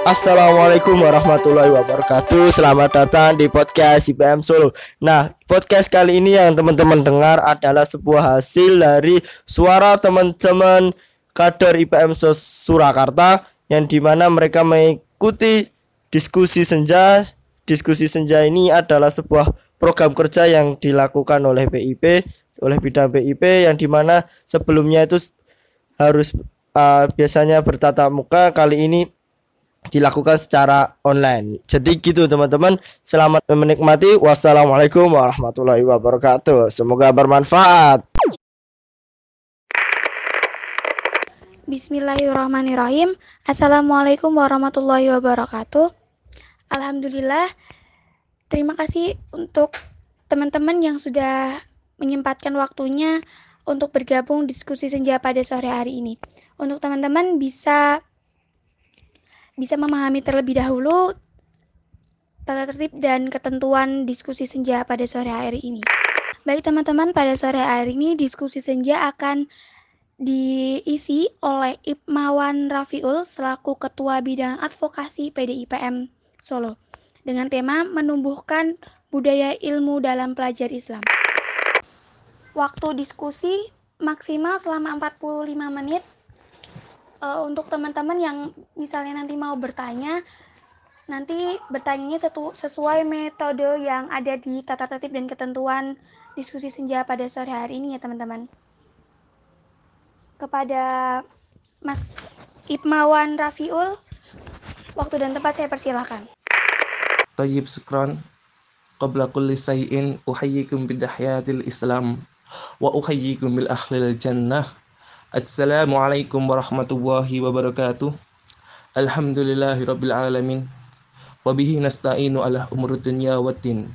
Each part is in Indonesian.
Assalamualaikum warahmatullahi wabarakatuh. Selamat datang di podcast IPM Solo. Nah podcast kali ini yang teman-teman dengar adalah sebuah hasil dari suara teman-teman kader IPM Surakarta Yang di mana mereka mengikuti diskusi senja. Diskusi senja ini adalah sebuah program kerja yang dilakukan oleh PIP Oleh bidang PIP yang di mana sebelumnya itu harus uh, biasanya bertatap muka. Kali ini dilakukan secara online. Jadi gitu teman-teman. Selamat menikmati. Wassalamualaikum warahmatullahi wabarakatuh. Semoga bermanfaat. Bismillahirrahmanirrahim. Assalamualaikum warahmatullahi wabarakatuh. Alhamdulillah. Terima kasih untuk teman-teman yang sudah menyempatkan waktunya untuk bergabung diskusi senja pada sore hari ini. Untuk teman-teman bisa bisa memahami terlebih dahulu tata tertib dan ketentuan diskusi senja pada sore hari ini. Baik teman-teman, pada sore hari ini diskusi senja akan diisi oleh Ipmawan Rafiul selaku Ketua Bidang Advokasi PDIPM Solo dengan tema menumbuhkan budaya ilmu dalam pelajar Islam. Waktu diskusi maksimal selama 45 menit uh, untuk teman-teman yang misalnya nanti mau bertanya nanti bertanyanya sesuai metode yang ada di tata tertib dan ketentuan diskusi senja pada sore hari ini ya teman-teman. Kepada Mas Ipmawan Rafiul, waktu dan tempat saya persilahkan. Tayyib Sukran, qabla kulli say'in uhayyikum bidahyatil Islam wa uhayyikum bil akhlil jannah Assalamualaikum warahmatullahi wabarakatuh. Alhamdulillahi rabbil alamin. Wabihi nasta'inu ala umur dunya waddin.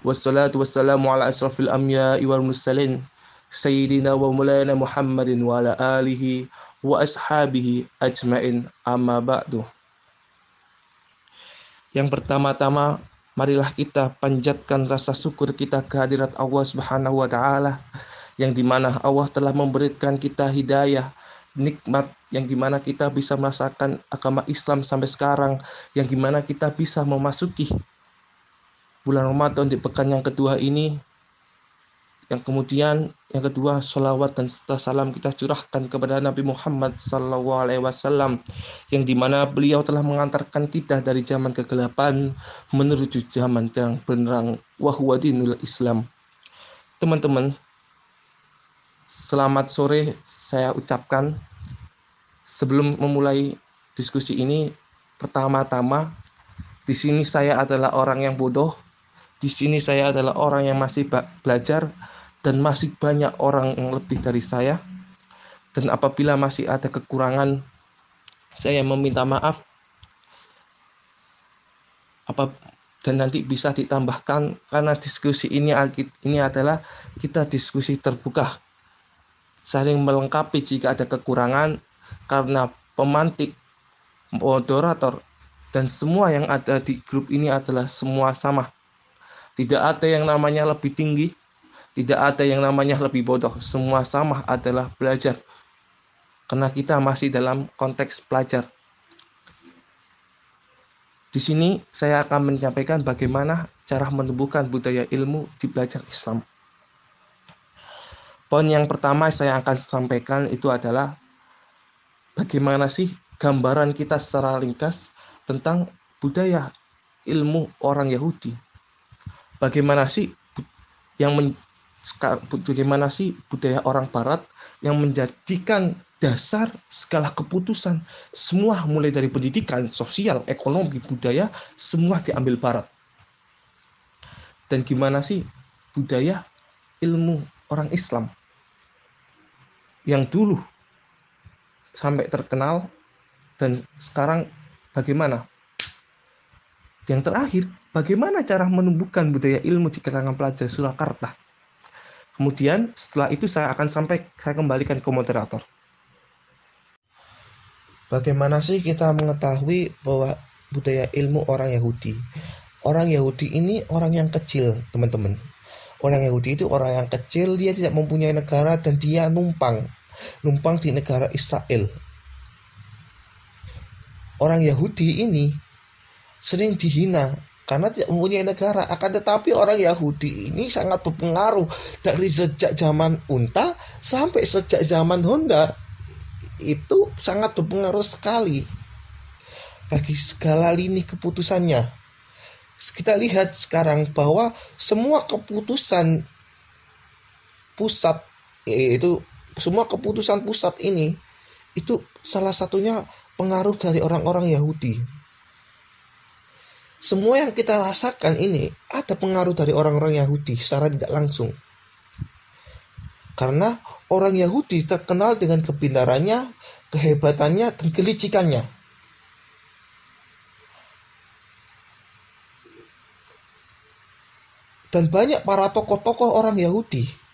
Wassalatu wassalamu ala asrafil anbiya'i wal mursalin. Sayyidina wa mulana Muhammadin wa ala alihi wa ashabihi ajmain amma ba'du. Yang pertama-tama marilah kita panjatkan rasa syukur kita kehadirat Allah Subhanahu wa taala yang di mana Allah telah memberikan kita hidayah, nikmat yang di mana kita bisa merasakan agama Islam sampai sekarang, yang di mana kita bisa memasuki bulan Ramadan di pekan yang kedua ini, yang kemudian yang kedua salawat dan salam kita curahkan kepada Nabi Muhammad Sallallahu Alaihi Wasallam yang di mana beliau telah mengantarkan kita dari zaman kegelapan menuju zaman yang benerang wahwadinul Islam. Teman-teman, Selamat sore saya ucapkan sebelum memulai diskusi ini pertama-tama di sini saya adalah orang yang bodoh. Di sini saya adalah orang yang masih belajar dan masih banyak orang yang lebih dari saya. Dan apabila masih ada kekurangan saya meminta maaf. Apa dan nanti bisa ditambahkan karena diskusi ini ini adalah kita diskusi terbuka saling melengkapi jika ada kekurangan karena pemantik, moderator, dan semua yang ada di grup ini adalah semua sama. Tidak ada yang namanya lebih tinggi, tidak ada yang namanya lebih bodoh. Semua sama adalah belajar. Karena kita masih dalam konteks belajar. Di sini saya akan menyampaikan bagaimana cara menumbuhkan budaya ilmu di belajar Islam. Poin yang pertama saya akan sampaikan itu adalah bagaimana sih gambaran kita secara ringkas tentang budaya ilmu orang Yahudi. Bagaimana sih yang men, bagaimana sih budaya orang barat yang menjadikan dasar segala keputusan semua mulai dari pendidikan, sosial, ekonomi, budaya semua diambil barat. Dan gimana sih budaya ilmu orang Islam yang dulu sampai terkenal dan sekarang bagaimana? Yang terakhir, bagaimana cara menumbuhkan budaya ilmu di kalangan pelajar Surakarta? Kemudian setelah itu saya akan sampai saya kembalikan ke moderator. Bagaimana sih kita mengetahui bahwa budaya ilmu orang Yahudi? Orang Yahudi ini orang yang kecil, teman-teman. Orang Yahudi itu orang yang kecil, dia tidak mempunyai negara dan dia numpang numpang di negara Israel. orang Yahudi ini sering dihina karena tidak mempunyai negara. Akan tetapi orang Yahudi ini sangat berpengaruh dari sejak zaman unta sampai sejak zaman Honda. Itu sangat berpengaruh sekali bagi segala lini keputusannya. Kita lihat sekarang bahwa semua keputusan pusat yaitu semua keputusan pusat ini itu salah satunya pengaruh dari orang-orang Yahudi. Semua yang kita rasakan ini ada pengaruh dari orang-orang Yahudi secara tidak langsung. Karena orang Yahudi terkenal dengan kebenarannya, kehebatannya, dan kelicikannya. Dan banyak para tokoh-tokoh orang Yahudi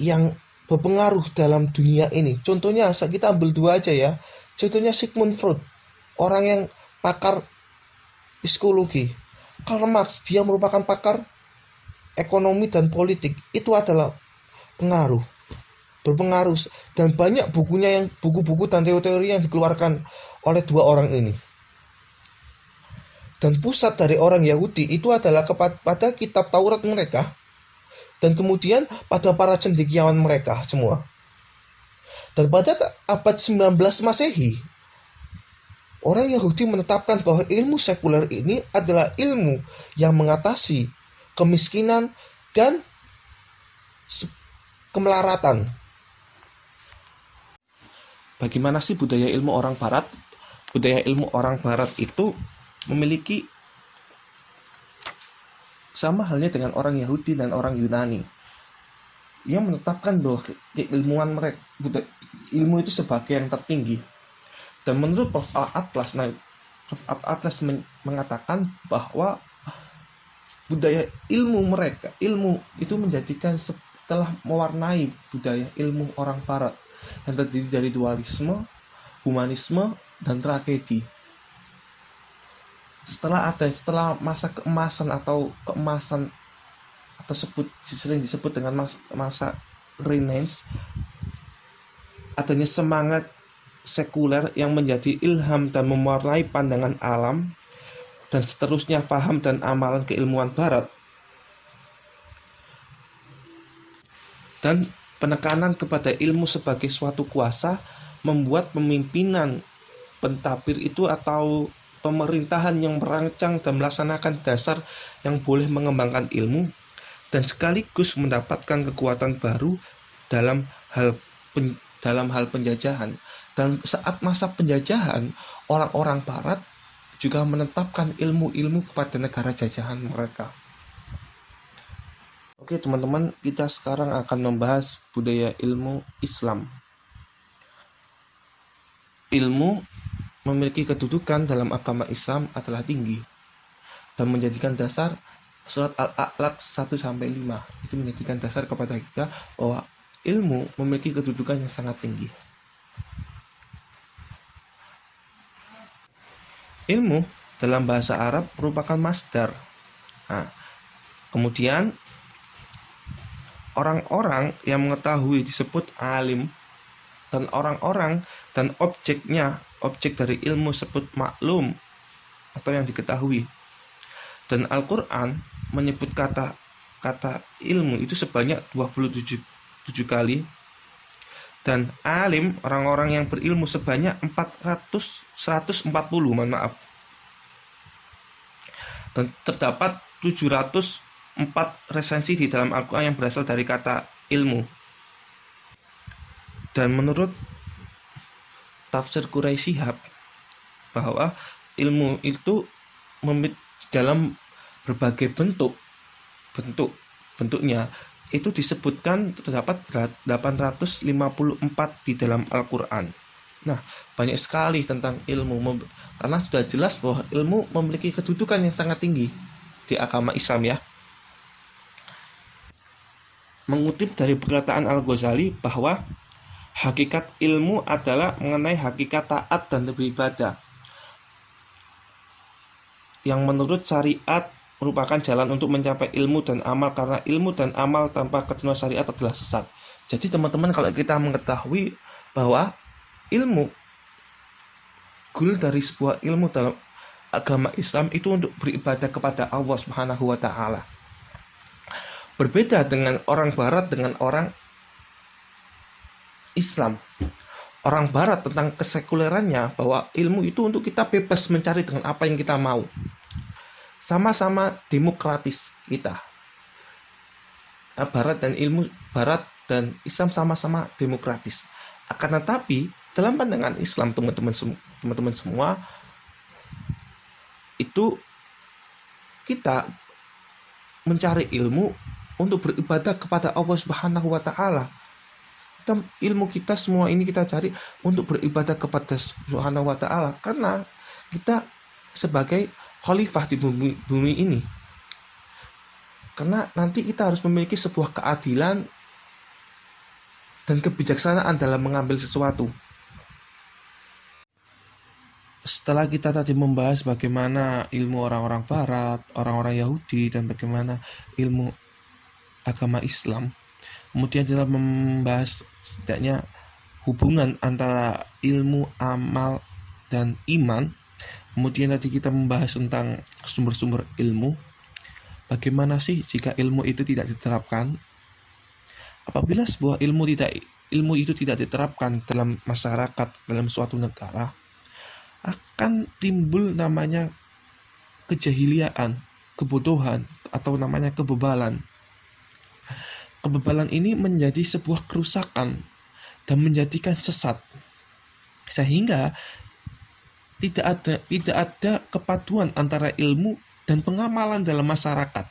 yang berpengaruh dalam dunia ini. Contohnya, kita ambil dua aja ya. Contohnya Sigmund Freud, orang yang pakar psikologi. Karl Marx, dia merupakan pakar ekonomi dan politik. Itu adalah pengaruh, berpengaruh. Dan banyak bukunya yang buku-buku dan teori-teori yang dikeluarkan oleh dua orang ini. Dan pusat dari orang Yahudi itu adalah kepada kitab Taurat mereka dan kemudian pada para cendekiawan mereka semua. Dan pada abad 19 Masehi, orang Yahudi menetapkan bahwa ilmu sekuler ini adalah ilmu yang mengatasi kemiskinan dan kemelaratan. Bagaimana sih budaya ilmu orang barat? Budaya ilmu orang barat itu memiliki sama halnya dengan orang Yahudi dan orang Yunani. Ia menetapkan bahwa keilmuan mereka, ilmu itu sebagai yang tertinggi. Dan menurut Prof. Atlas, nah, Prof. Atlas mengatakan bahwa budaya ilmu mereka, ilmu itu menjadikan setelah mewarnai budaya ilmu orang barat yang terdiri dari dualisme, humanisme, dan tragedi setelah ada setelah masa keemasan atau keemasan atau sebut sering disebut dengan mas, masa Renaissance adanya semangat sekuler yang menjadi ilham dan mewarnai pandangan alam dan seterusnya faham dan amalan keilmuan barat. Dan penekanan kepada ilmu sebagai suatu kuasa membuat pemimpinan pentapir itu atau pemerintahan yang merancang dan melaksanakan dasar yang boleh mengembangkan ilmu dan sekaligus mendapatkan kekuatan baru dalam hal pen, dalam hal penjajahan dan saat masa penjajahan orang-orang barat juga menetapkan ilmu-ilmu kepada negara jajahan mereka. Oke teman-teman, kita sekarang akan membahas budaya ilmu Islam. Ilmu memiliki kedudukan dalam agama Islam adalah tinggi dan menjadikan dasar surat Al-A'laq 1 sampai 5 itu menjadikan dasar kepada kita bahwa ilmu memiliki kedudukan yang sangat tinggi. Ilmu dalam bahasa Arab merupakan masdar. Nah, kemudian orang-orang yang mengetahui disebut alim dan orang-orang dan objeknya objek dari ilmu sebut maklum atau yang diketahui. Dan Al-Qur'an menyebut kata kata ilmu itu sebanyak 27 7 kali. Dan alim orang-orang yang berilmu sebanyak 400 140 mohon maaf. Dan terdapat 704 resensi di dalam Al-Quran yang berasal dari kata ilmu. Dan menurut tafsir Quraisy Shihab bahwa ilmu itu dalam berbagai bentuk bentuk bentuknya itu disebutkan terdapat 854 di dalam Al-Qur'an. Nah, banyak sekali tentang ilmu karena sudah jelas bahwa ilmu memiliki kedudukan yang sangat tinggi di agama Islam ya. Mengutip dari perkataan Al-Ghazali bahwa Hakikat ilmu adalah mengenai hakikat taat dan beribadah. Yang menurut syariat merupakan jalan untuk mencapai ilmu dan amal karena ilmu dan amal tanpa ketentuan syariat adalah sesat. Jadi teman-teman kalau kita mengetahui bahwa ilmu goal dari sebuah ilmu dalam agama Islam itu untuk beribadah kepada Allah Subhanahu wa taala. Berbeda dengan orang barat dengan orang Islam. Orang barat tentang kesekulerannya bahwa ilmu itu untuk kita bebas mencari dengan apa yang kita mau. Sama-sama demokratis kita. Nah, barat dan ilmu barat dan Islam sama-sama demokratis. Akan tetapi dalam pandangan Islam teman-teman teman-teman semua itu kita mencari ilmu untuk beribadah kepada Allah Subhanahu wa taala. Ilmu kita semua ini kita cari untuk beribadah kepada Subhanahu wa taala karena kita sebagai khalifah di bumi, bumi ini. Karena nanti kita harus memiliki sebuah keadilan dan kebijaksanaan dalam mengambil sesuatu setelah kita tadi membahas bagaimana ilmu orang-orang barat, orang-orang Yahudi dan bagaimana ilmu agama Islam, kemudian kita membahas setidaknya hubungan antara ilmu amal dan iman. Kemudian tadi kita membahas tentang sumber-sumber ilmu. Bagaimana sih jika ilmu itu tidak diterapkan? Apabila sebuah ilmu tidak ilmu itu tidak diterapkan dalam masyarakat, dalam suatu negara, akan timbul namanya kejahiliaan, kebodohan, atau namanya kebebalan. Kebebalan ini menjadi sebuah kerusakan dan menjadikan sesat. Sehingga tidak ada tidak ada kepaduan antara ilmu dan pengamalan dalam masyarakat.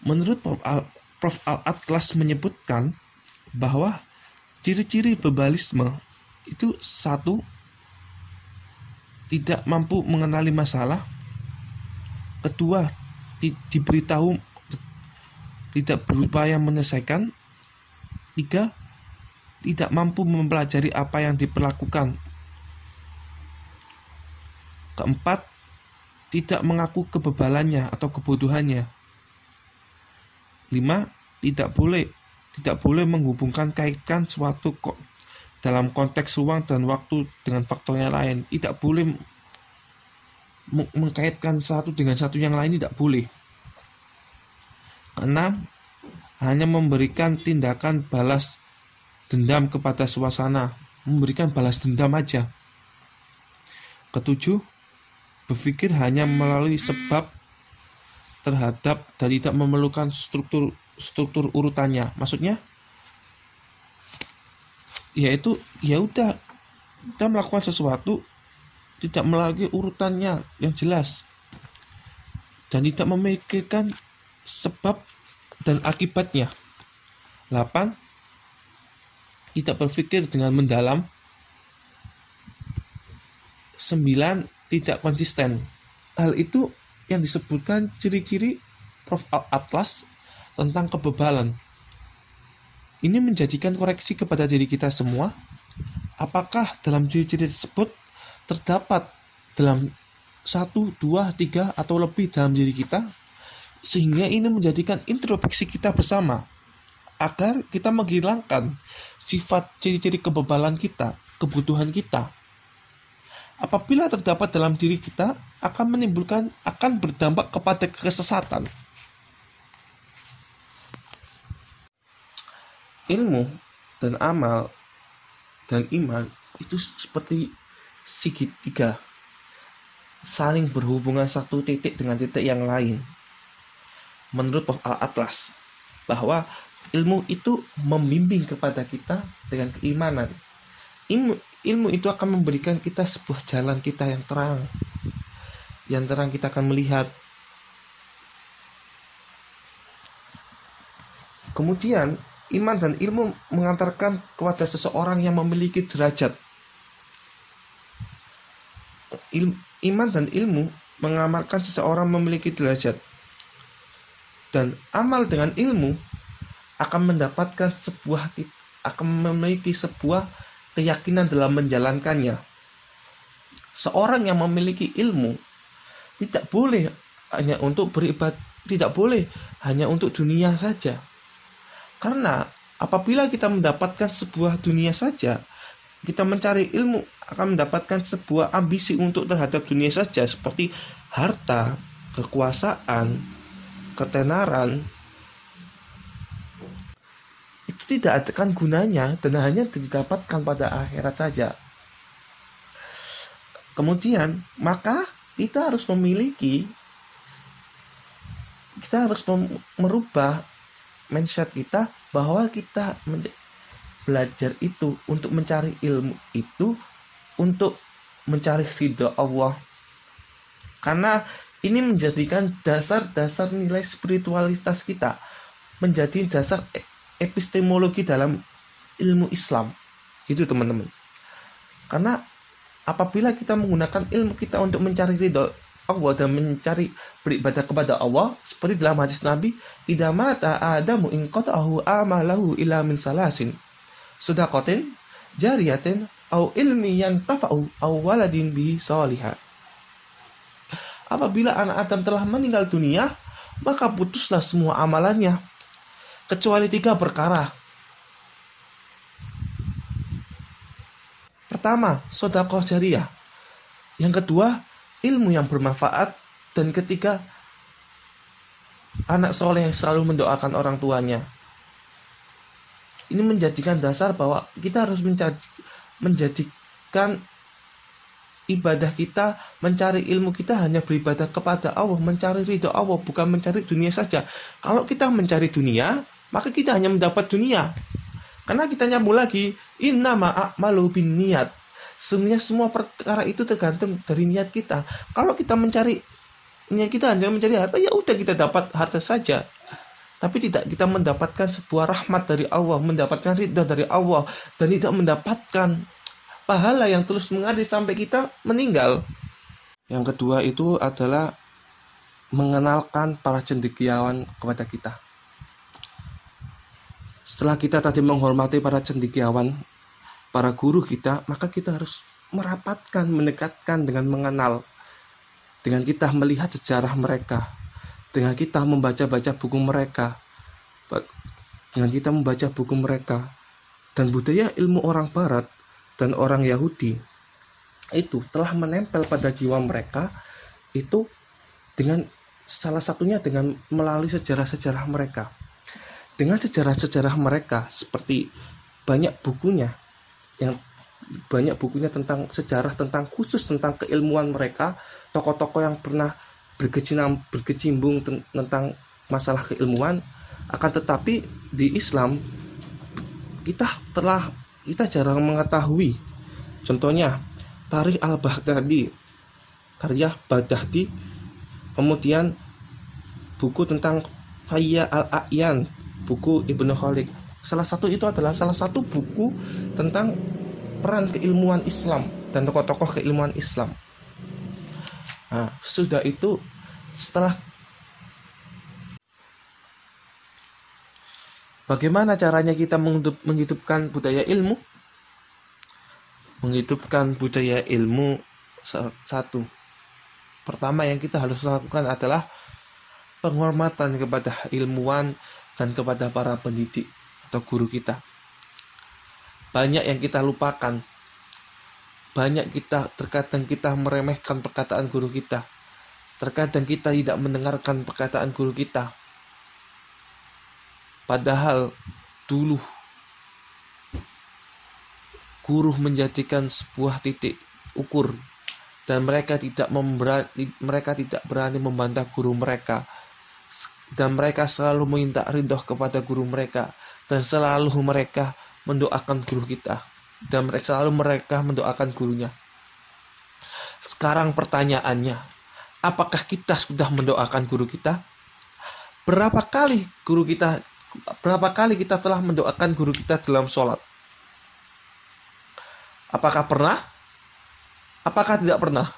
Menurut Prof. Al-Atlas menyebutkan bahwa ciri-ciri bebalisme itu satu tidak mampu mengenali masalah. Kedua, di, diberitahu tidak berupaya menyelesaikan. Tiga, tidak mampu mempelajari apa yang diperlakukan. Keempat, tidak mengaku kebebalannya atau kebodohannya. Lima, tidak boleh tidak boleh menghubungkan kaitkan suatu dalam konteks ruang dan waktu dengan faktor yang lain. Tidak boleh mengkaitkan satu dengan satu yang lain tidak boleh. Karena hanya memberikan tindakan balas dendam kepada suasana, memberikan balas dendam aja. Ketujuh, berpikir hanya melalui sebab terhadap dan tidak memerlukan struktur struktur urutannya. Maksudnya yaitu ya udah kita melakukan sesuatu tidak melalui urutannya yang jelas dan tidak memikirkan sebab dan akibatnya. 8. Tidak berpikir dengan mendalam. 9. Tidak konsisten. Hal itu yang disebutkan ciri-ciri Prof. Atlas tentang kebebalan. Ini menjadikan koreksi kepada diri kita semua. Apakah dalam ciri-ciri tersebut terdapat dalam satu, dua, tiga, atau lebih dalam diri kita, sehingga ini menjadikan introspeksi kita bersama agar kita menghilangkan sifat ciri-ciri kebebalan kita, kebutuhan kita. Apabila terdapat dalam diri kita, akan menimbulkan, akan berdampak kepada kesesatan. ilmu dan amal dan iman itu seperti segitiga saling berhubungan satu titik dengan titik yang lain menurut Prof. Al-Atlas bahwa ilmu itu membimbing kepada kita dengan keimanan ilmu, ilmu itu akan memberikan kita sebuah jalan kita yang terang yang terang kita akan melihat kemudian iman dan ilmu mengantarkan kepada seseorang yang memiliki derajat. Il, iman dan ilmu mengamalkan seseorang memiliki derajat. Dan amal dengan ilmu akan mendapatkan sebuah akan memiliki sebuah keyakinan dalam menjalankannya. Seorang yang memiliki ilmu tidak boleh hanya untuk beribadah, tidak boleh hanya untuk dunia saja karena apabila kita mendapatkan sebuah dunia saja, kita mencari ilmu akan mendapatkan sebuah ambisi untuk terhadap dunia saja seperti harta, kekuasaan, ketenaran itu tidak akan gunanya dan hanya didapatkan pada akhirat saja. Kemudian, maka kita harus memiliki kita harus merubah mindset kita bahwa kita belajar itu untuk mencari ilmu itu untuk mencari ridho Allah karena ini menjadikan dasar-dasar nilai spiritualitas kita menjadi dasar e-, epistemologi dalam ilmu Islam gitu teman-teman karena apabila kita menggunakan ilmu kita untuk mencari ridho Allah dan mencari beribadah kepada Allah seperti dalam hadis Nabi idza mata adamu in amalahu ila min salasin sudakotin, jariyatin, au ilmi yang tafa'u, au waladin bi solihat. Apabila anak Adam telah meninggal dunia, maka putuslah semua amalannya, kecuali tiga perkara. Pertama, sodakoh jariah. Yang kedua, ilmu yang bermanfaat. Dan ketiga, anak soleh yang selalu mendoakan orang tuanya ini menjadikan dasar bahwa kita harus menjadikan ibadah kita, mencari ilmu kita hanya beribadah kepada Allah, mencari ridho Allah, bukan mencari dunia saja. Kalau kita mencari dunia, maka kita hanya mendapat dunia. Karena kita nyambung lagi, inna ma'amalu bin niat. Sebenarnya semua perkara itu tergantung dari niat kita. Kalau kita mencari niat kita hanya mencari harta, ya udah kita dapat harta saja tapi tidak kita mendapatkan sebuah rahmat dari Allah, mendapatkan ridha dari Allah, dan tidak mendapatkan pahala yang terus mengalir sampai kita meninggal. Yang kedua itu adalah mengenalkan para cendekiawan kepada kita. Setelah kita tadi menghormati para cendekiawan, para guru kita, maka kita harus merapatkan, mendekatkan dengan mengenal. Dengan kita melihat sejarah mereka, dengan kita membaca-baca buku mereka dengan kita membaca buku mereka dan budaya ilmu orang barat dan orang Yahudi itu telah menempel pada jiwa mereka itu dengan salah satunya dengan melalui sejarah-sejarah mereka. Dengan sejarah-sejarah mereka seperti banyak bukunya yang banyak bukunya tentang sejarah tentang khusus tentang keilmuan mereka tokoh-tokoh yang pernah berkecimpung, berkecimbung tentang masalah keilmuan. Akan tetapi di Islam kita telah kita jarang mengetahui. Contohnya Tarikh Al-Baghdadi karya Baghdadi. Kemudian buku tentang Faya Al-A'yan buku Ibnu Khalid salah satu itu adalah salah satu buku tentang peran keilmuan Islam dan tokoh-tokoh keilmuan Islam. Nah, sudah itu setelah Bagaimana caranya kita menghidupkan budaya ilmu? Menghidupkan budaya ilmu satu. Pertama yang kita harus lakukan adalah penghormatan kepada ilmuwan dan kepada para pendidik atau guru kita. Banyak yang kita lupakan banyak kita terkadang kita meremehkan perkataan guru kita. Terkadang kita tidak mendengarkan perkataan guru kita. Padahal dulu guru menjadikan sebuah titik ukur dan mereka tidak memberani, mereka tidak berani membantah guru mereka dan mereka selalu meminta ridho kepada guru mereka dan selalu mereka mendoakan guru kita dan mereka selalu mereka mendoakan gurunya. Sekarang pertanyaannya, apakah kita sudah mendoakan guru kita? Berapa kali guru kita berapa kali kita telah mendoakan guru kita dalam sholat? Apakah pernah? Apakah tidak pernah?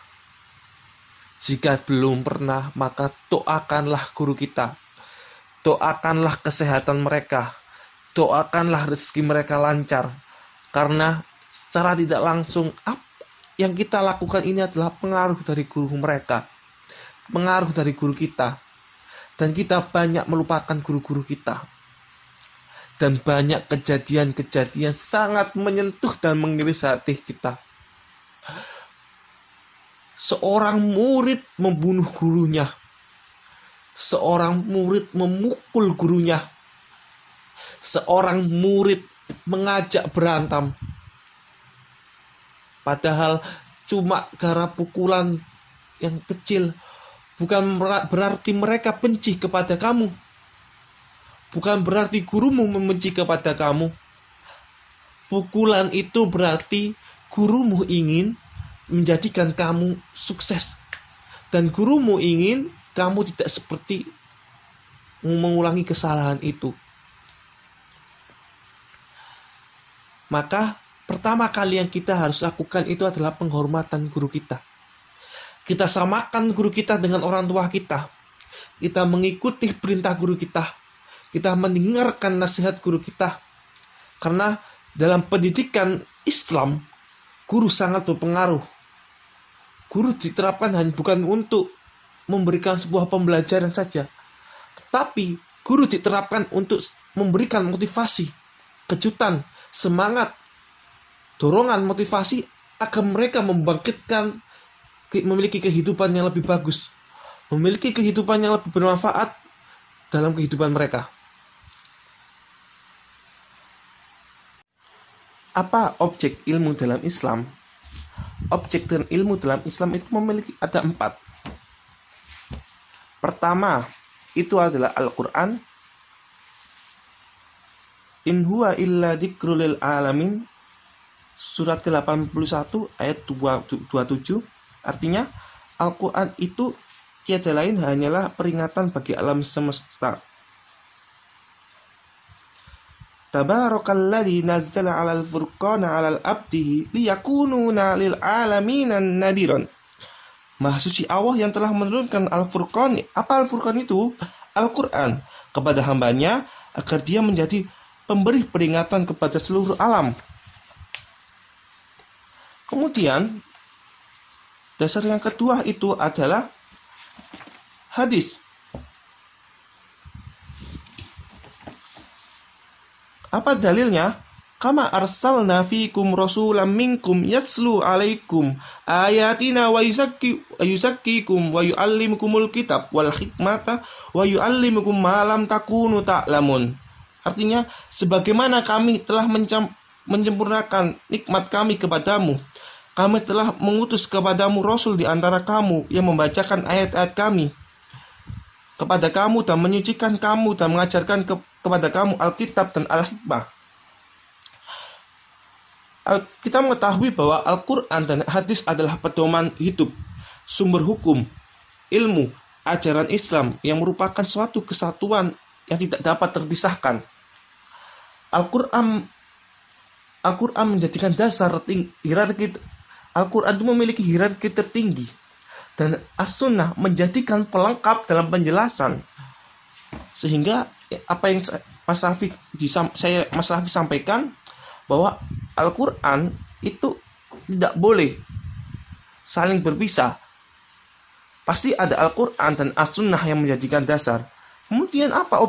Jika belum pernah, maka doakanlah guru kita. Doakanlah kesehatan mereka. Doakanlah rezeki mereka lancar karena secara tidak langsung yang kita lakukan ini adalah pengaruh dari guru mereka. Pengaruh dari guru kita. Dan kita banyak melupakan guru-guru kita. Dan banyak kejadian-kejadian sangat menyentuh dan mengiris hati kita. Seorang murid membunuh gurunya. Seorang murid memukul gurunya. Seorang murid mengajak berantem. Padahal cuma gara pukulan yang kecil bukan berarti mereka benci kepada kamu bukan berarti gurumu membenci kepada kamu. Pukulan itu berarti gurumu ingin menjadikan kamu sukses. Dan gurumu ingin kamu tidak seperti mengulangi kesalahan itu. Maka pertama kali yang kita harus lakukan itu adalah penghormatan guru kita. Kita samakan guru kita dengan orang tua kita. Kita mengikuti perintah guru kita kita mendengarkan nasihat guru kita. Karena dalam pendidikan Islam, guru sangat berpengaruh. Guru diterapkan hanya bukan untuk memberikan sebuah pembelajaran saja, tetapi guru diterapkan untuk memberikan motivasi, kejutan, semangat, dorongan motivasi agar mereka membangkitkan memiliki kehidupan yang lebih bagus, memiliki kehidupan yang lebih bermanfaat dalam kehidupan mereka. Apa objek ilmu dalam Islam? Objek dan ilmu dalam Islam itu memiliki ada empat. Pertama, itu adalah Al-Quran. In huwa illa dikrulil alamin. Surat ke-81 ayat 27. Artinya, Al-Quran itu tiada lain hanyalah peringatan bagi alam semesta Tabarakalladzi nazzala 'alal furqana 'alal abdihi liyakununa lil nadiran. Maha suci Allah yang telah menurunkan Al-Furqan. Apa Al-Furqan itu? Al-Quran kepada hambanya agar dia menjadi pemberi peringatan kepada seluruh alam. Kemudian dasar yang kedua itu adalah hadis. Apa dalilnya? Kama arsalna fikum rasulam minkum yatslu alaikum ayatina wa yuzakki yuzakkikum wa yuallimukumul kitab wal hikmata wa yuallimukum ma lam takunu ta'lamun. Artinya, sebagaimana kami telah menyempurnakan nikmat kami kepadamu, kami telah mengutus kepadamu rasul di antara kamu yang membacakan ayat-ayat kami kepada kamu dan menyucikan kamu dan mengajarkan ke kepada kamu Alkitab dan Al-Hikmah. Al kita mengetahui bahwa Al-Quran dan hadis adalah pedoman hidup, sumber hukum, ilmu, ajaran Islam yang merupakan suatu kesatuan yang tidak dapat terpisahkan. Al-Quran Al-Quran menjadikan dasar hierarki Al-Quran itu memiliki hierarki tertinggi dan As-Sunnah menjadikan pelengkap dalam penjelasan sehingga apa yang Mas Rafi saya Mas Rafi sampaikan bahwa Al-Qur'an itu tidak boleh saling berpisah. Pasti ada Al-Qur'an dan As-Sunnah yang menjadikan dasar. Kemudian apa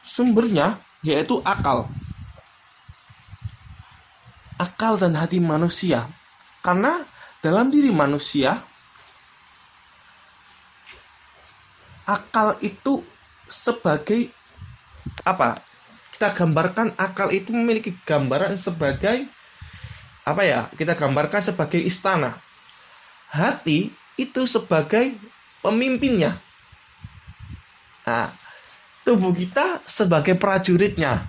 sumbernya? Yaitu akal. Akal dan hati manusia. Karena dalam diri manusia akal itu sebagai apa kita gambarkan akal itu memiliki gambaran sebagai apa ya kita gambarkan sebagai istana. Hati itu sebagai pemimpinnya. Nah tubuh kita sebagai prajuritnya.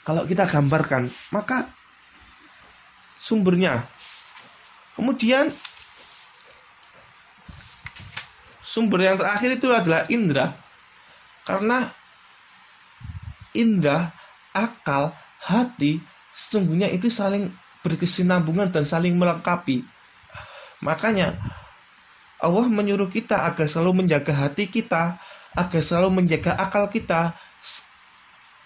Kalau kita gambarkan maka sumbernya. Kemudian sumber yang terakhir itu adalah indera. Karena indera, akal, hati sesungguhnya itu saling berkesinambungan dan saling melengkapi. Makanya Allah menyuruh kita agar selalu menjaga hati kita, agar selalu menjaga akal kita,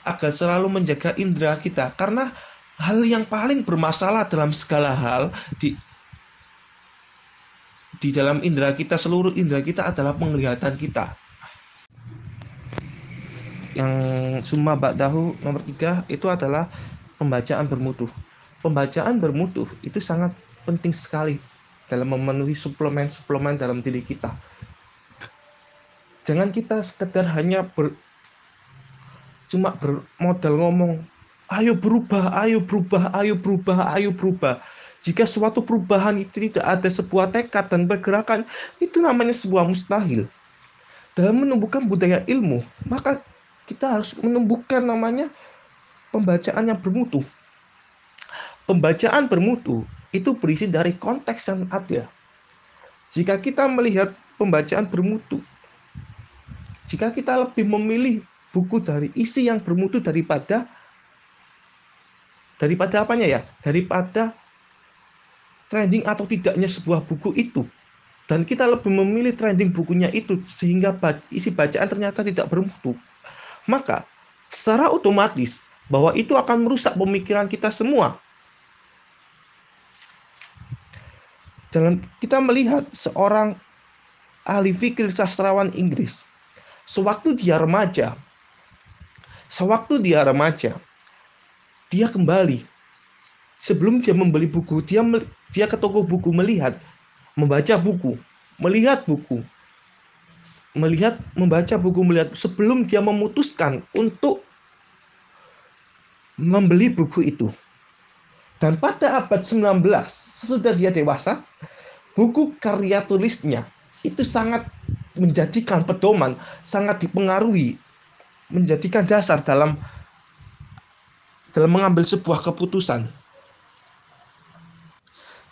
agar selalu menjaga indera kita karena hal yang paling bermasalah dalam segala hal di di dalam indera kita seluruh indera kita adalah penglihatan kita. Yang summa ba'dahu nomor tiga itu adalah pembacaan bermutu. Pembacaan bermutu itu sangat penting sekali dalam memenuhi suplemen-suplemen dalam diri kita. Jangan kita sekedar hanya ber, cuma bermodal ngomong, ayo berubah, ayo berubah, ayo berubah, ayo berubah. Jika suatu perubahan itu tidak ada sebuah tekad dan pergerakan, itu namanya sebuah mustahil. Dalam menumbuhkan budaya ilmu, maka kita harus menumbuhkan namanya pembacaan yang bermutu. Pembacaan bermutu itu berisi dari konteks yang ada. Jika kita melihat pembacaan bermutu, jika kita lebih memilih buku dari isi yang bermutu daripada daripada apanya ya? Daripada trending atau tidaknya sebuah buku itu dan kita lebih memilih trending bukunya itu sehingga isi bacaan ternyata tidak bermutu maka secara otomatis bahwa itu akan merusak pemikiran kita semua. Dalam kita melihat seorang ahli fikir sastrawan Inggris sewaktu dia remaja sewaktu dia remaja dia kembali. Sebelum dia membeli buku dia dia ke toko buku melihat, membaca buku, melihat buku, melihat, membaca buku, melihat sebelum dia memutuskan untuk membeli buku itu. Dan pada abad 19, sesudah dia dewasa, buku karya tulisnya itu sangat menjadikan pedoman, sangat dipengaruhi, menjadikan dasar dalam dalam mengambil sebuah keputusan.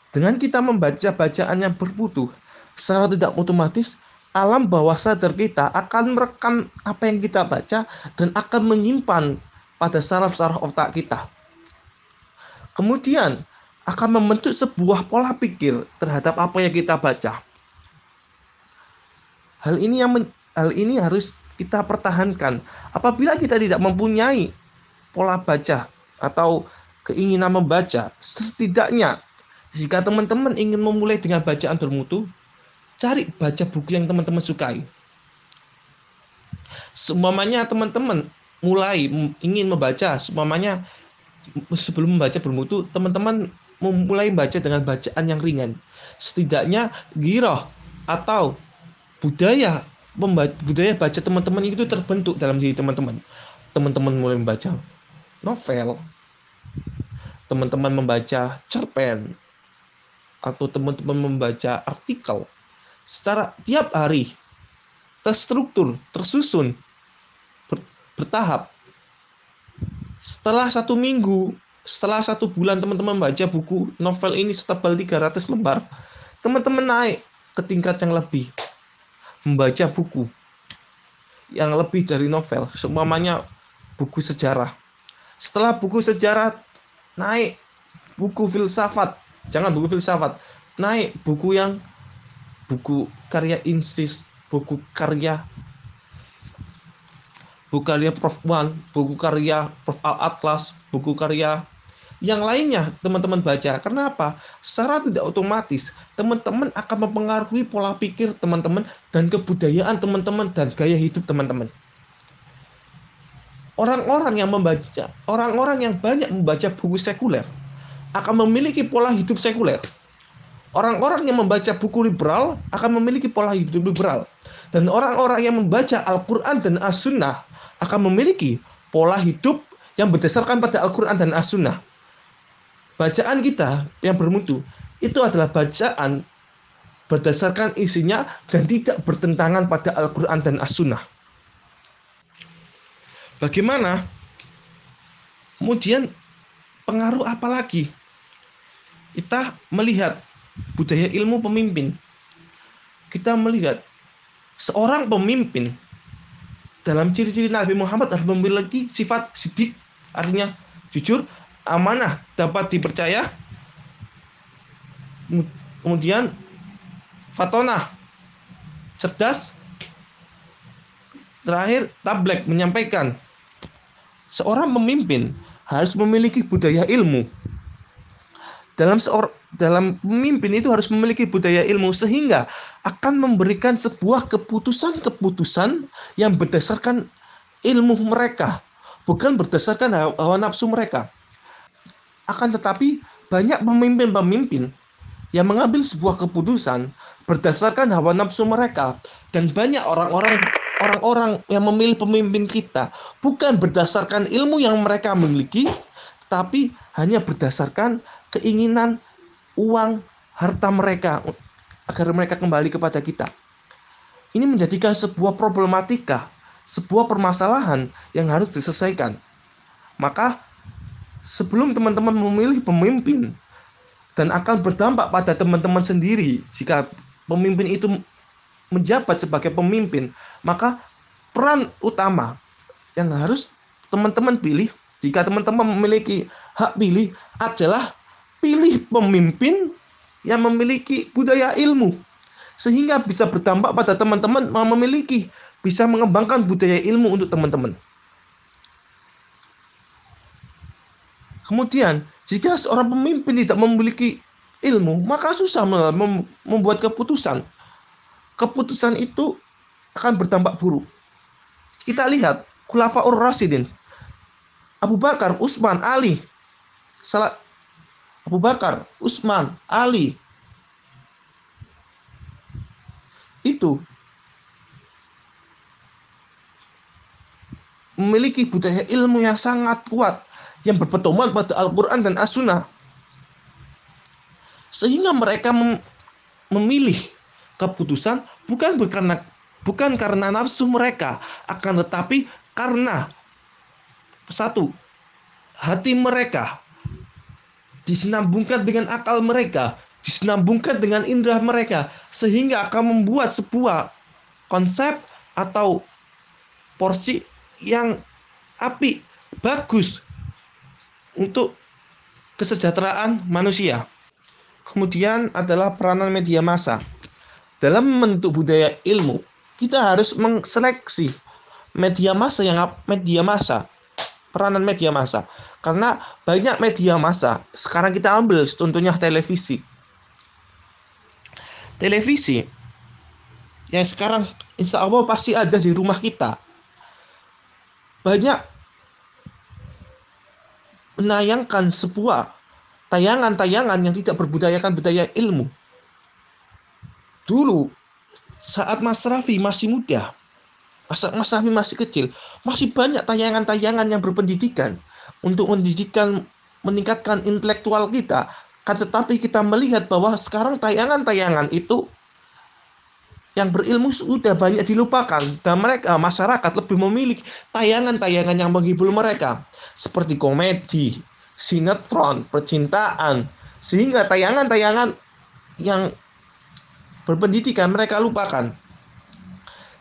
Dengan kita membaca bacaan yang berputu, secara tidak otomatis alam bawah sadar kita akan merekam apa yang kita baca dan akan menyimpan pada saraf-saraf otak kita. Kemudian akan membentuk sebuah pola pikir terhadap apa yang kita baca. Hal ini yang men, hal ini harus kita pertahankan. Apabila kita tidak mempunyai pola baca atau keinginan membaca, setidaknya jika teman-teman ingin memulai dengan bacaan bermutu, cari baca buku yang teman-teman sukai. Semuanya teman-teman mulai ingin membaca, semuanya sebelum membaca bermutu, teman-teman memulai membaca dengan bacaan yang ringan. Setidaknya giroh atau budaya budaya baca teman-teman itu terbentuk dalam diri teman-teman. Teman-teman mulai membaca novel, teman-teman membaca cerpen, atau teman-teman membaca artikel secara tiap hari terstruktur, tersusun, ber, bertahap. Setelah satu minggu, setelah satu bulan teman-teman baca buku novel ini setebal 300 lembar, teman-teman naik ke tingkat yang lebih. Membaca buku yang lebih dari novel, semuanya buku sejarah. Setelah buku sejarah naik buku filsafat, Jangan buku filsafat. Naik buku yang buku karya Insis, buku karya buku karya Prof. Wan, buku karya Prof. Al Atlas, buku karya yang lainnya teman-teman baca. Kenapa? Secara tidak otomatis teman-teman akan mempengaruhi pola pikir teman-teman dan kebudayaan teman-teman dan gaya hidup teman-teman. Orang-orang yang membaca, orang-orang yang banyak membaca buku sekuler, akan memiliki pola hidup sekuler. Orang-orang yang membaca buku liberal akan memiliki pola hidup liberal. Dan orang-orang yang membaca Al-Quran dan As-Sunnah akan memiliki pola hidup yang berdasarkan pada Al-Quran dan As-Sunnah. Bacaan kita yang bermutu itu adalah bacaan berdasarkan isinya dan tidak bertentangan pada Al-Quran dan As-Sunnah. Bagaimana? Kemudian pengaruh apa lagi kita melihat budaya ilmu pemimpin. Kita melihat seorang pemimpin dalam ciri-ciri Nabi Muhammad harus memiliki sifat sidik, artinya jujur, amanah, dapat dipercaya. Kemudian fatona, cerdas. Terakhir tablek menyampaikan seorang pemimpin harus memiliki budaya ilmu dalam seor dalam pemimpin itu harus memiliki budaya ilmu sehingga akan memberikan sebuah keputusan-keputusan yang berdasarkan ilmu mereka, bukan berdasarkan hawa nafsu mereka. Akan tetapi banyak pemimpin-pemimpin yang mengambil sebuah keputusan berdasarkan hawa nafsu mereka dan banyak orang-orang orang-orang yang memilih pemimpin kita bukan berdasarkan ilmu yang mereka miliki tapi hanya berdasarkan keinginan uang harta mereka agar mereka kembali kepada kita. Ini menjadikan sebuah problematika, sebuah permasalahan yang harus diselesaikan. Maka sebelum teman-teman memilih pemimpin dan akan berdampak pada teman-teman sendiri jika pemimpin itu menjabat sebagai pemimpin, maka peran utama yang harus teman-teman pilih jika teman-teman memiliki hak pilih adalah pilih pemimpin yang memiliki budaya ilmu sehingga bisa berdampak pada teman-teman memiliki bisa mengembangkan budaya ilmu untuk teman-teman. Kemudian, jika seorang pemimpin tidak memiliki ilmu, maka susah membuat keputusan. Keputusan itu akan berdampak buruk. Kita lihat Khulafaur Rasidin. Abu Bakar, Utsman, Ali. Abu Bakar, Utsman, Ali. Itu memiliki budaya ilmu yang sangat kuat yang berpedoman pada Al-Quran dan As-Sunnah. Sehingga mereka mem memilih keputusan bukan karena bukan karena nafsu mereka, akan tetapi karena satu hati mereka disinambungkan dengan akal mereka, disinambungkan dengan indera mereka, sehingga akan membuat sebuah konsep atau porsi yang api, bagus untuk kesejahteraan manusia. Kemudian adalah peranan media massa. Dalam membentuk budaya ilmu, kita harus mengseleksi media massa yang media massa peranan media massa karena banyak media massa sekarang kita ambil contohnya televisi. Televisi yang sekarang insya Allah pasti ada di rumah kita. Banyak menayangkan sebuah tayangan-tayangan yang tidak berbudayakan budaya ilmu. Dulu saat Mas Raffi masih muda Mas Raffi masih kecil, masih banyak tayangan-tayangan yang berpendidikan untuk mendidikan, meningkatkan intelektual kita. Kan tetapi kita melihat bahwa sekarang tayangan-tayangan itu yang berilmu sudah banyak dilupakan dan mereka masyarakat lebih memilih tayangan-tayangan yang menghibur mereka seperti komedi, sinetron, percintaan sehingga tayangan-tayangan yang berpendidikan mereka lupakan.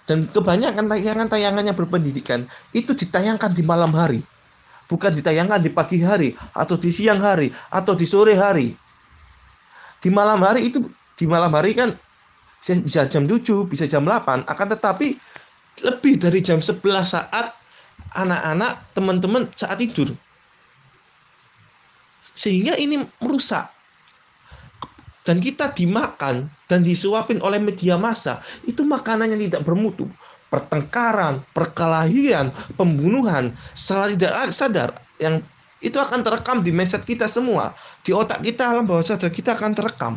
Dan kebanyakan tayangan-tayangan yang berpendidikan itu ditayangkan di malam hari. Bukan ditayangkan di pagi hari, atau di siang hari, atau di sore hari. Di malam hari itu, di malam hari kan bisa jam 7, bisa jam 8, akan tetapi lebih dari jam 11 saat anak-anak, teman-teman saat tidur. Sehingga ini merusak dan kita dimakan dan disuapin oleh media massa, itu makanan yang tidak bermutu. Pertengkaran, perkelahian, pembunuhan, secara tidak sadar yang itu akan terekam di mindset kita semua. Di otak kita, alam bawah sadar kita akan terekam.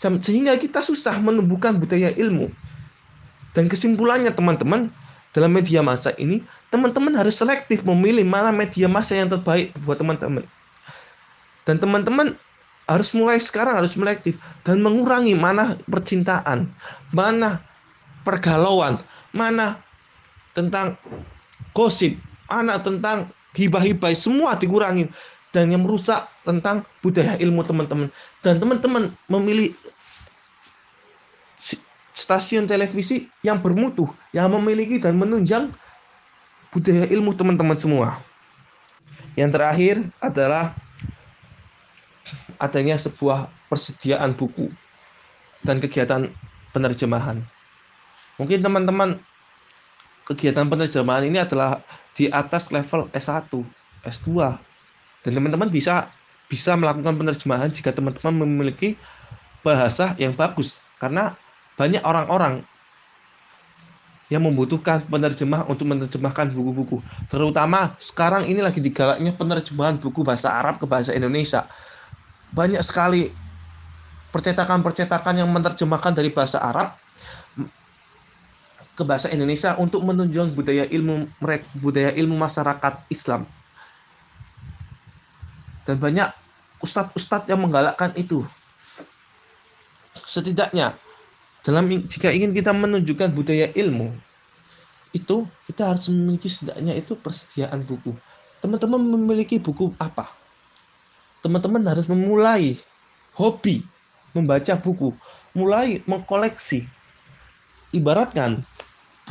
Sehingga kita susah menumbuhkan budaya ilmu. Dan kesimpulannya teman-teman, dalam media massa ini, teman-teman harus selektif memilih mana media massa yang terbaik buat teman-teman. Dan teman-teman harus mulai sekarang harus selektif dan mengurangi mana percintaan, mana pergalauan, mana tentang gosip, mana tentang hibah-hibah semua dikurangi dan yang merusak tentang budaya ilmu teman-teman dan teman-teman memilih stasiun televisi yang bermutu, yang memiliki dan menunjang budaya ilmu teman-teman semua. Yang terakhir adalah adanya sebuah persediaan buku dan kegiatan penerjemahan. Mungkin teman-teman kegiatan penerjemahan ini adalah di atas level S1, S2. Dan teman-teman bisa bisa melakukan penerjemahan jika teman-teman memiliki bahasa yang bagus karena banyak orang-orang yang membutuhkan penerjemah untuk menerjemahkan buku-buku. Terutama sekarang ini lagi digalaknya penerjemahan buku bahasa Arab ke bahasa Indonesia. Banyak sekali percetakan-percetakan yang menerjemahkan dari bahasa Arab ke bahasa Indonesia untuk menunjukkan budaya ilmu budaya ilmu masyarakat Islam. Dan banyak ustadz-ustadz yang menggalakkan itu. Setidaknya dalam jika ingin kita menunjukkan budaya ilmu itu kita harus memiliki setidaknya itu persediaan buku. Teman-teman memiliki buku apa? Teman-teman harus memulai hobi membaca buku, mulai mengkoleksi. Ibaratkan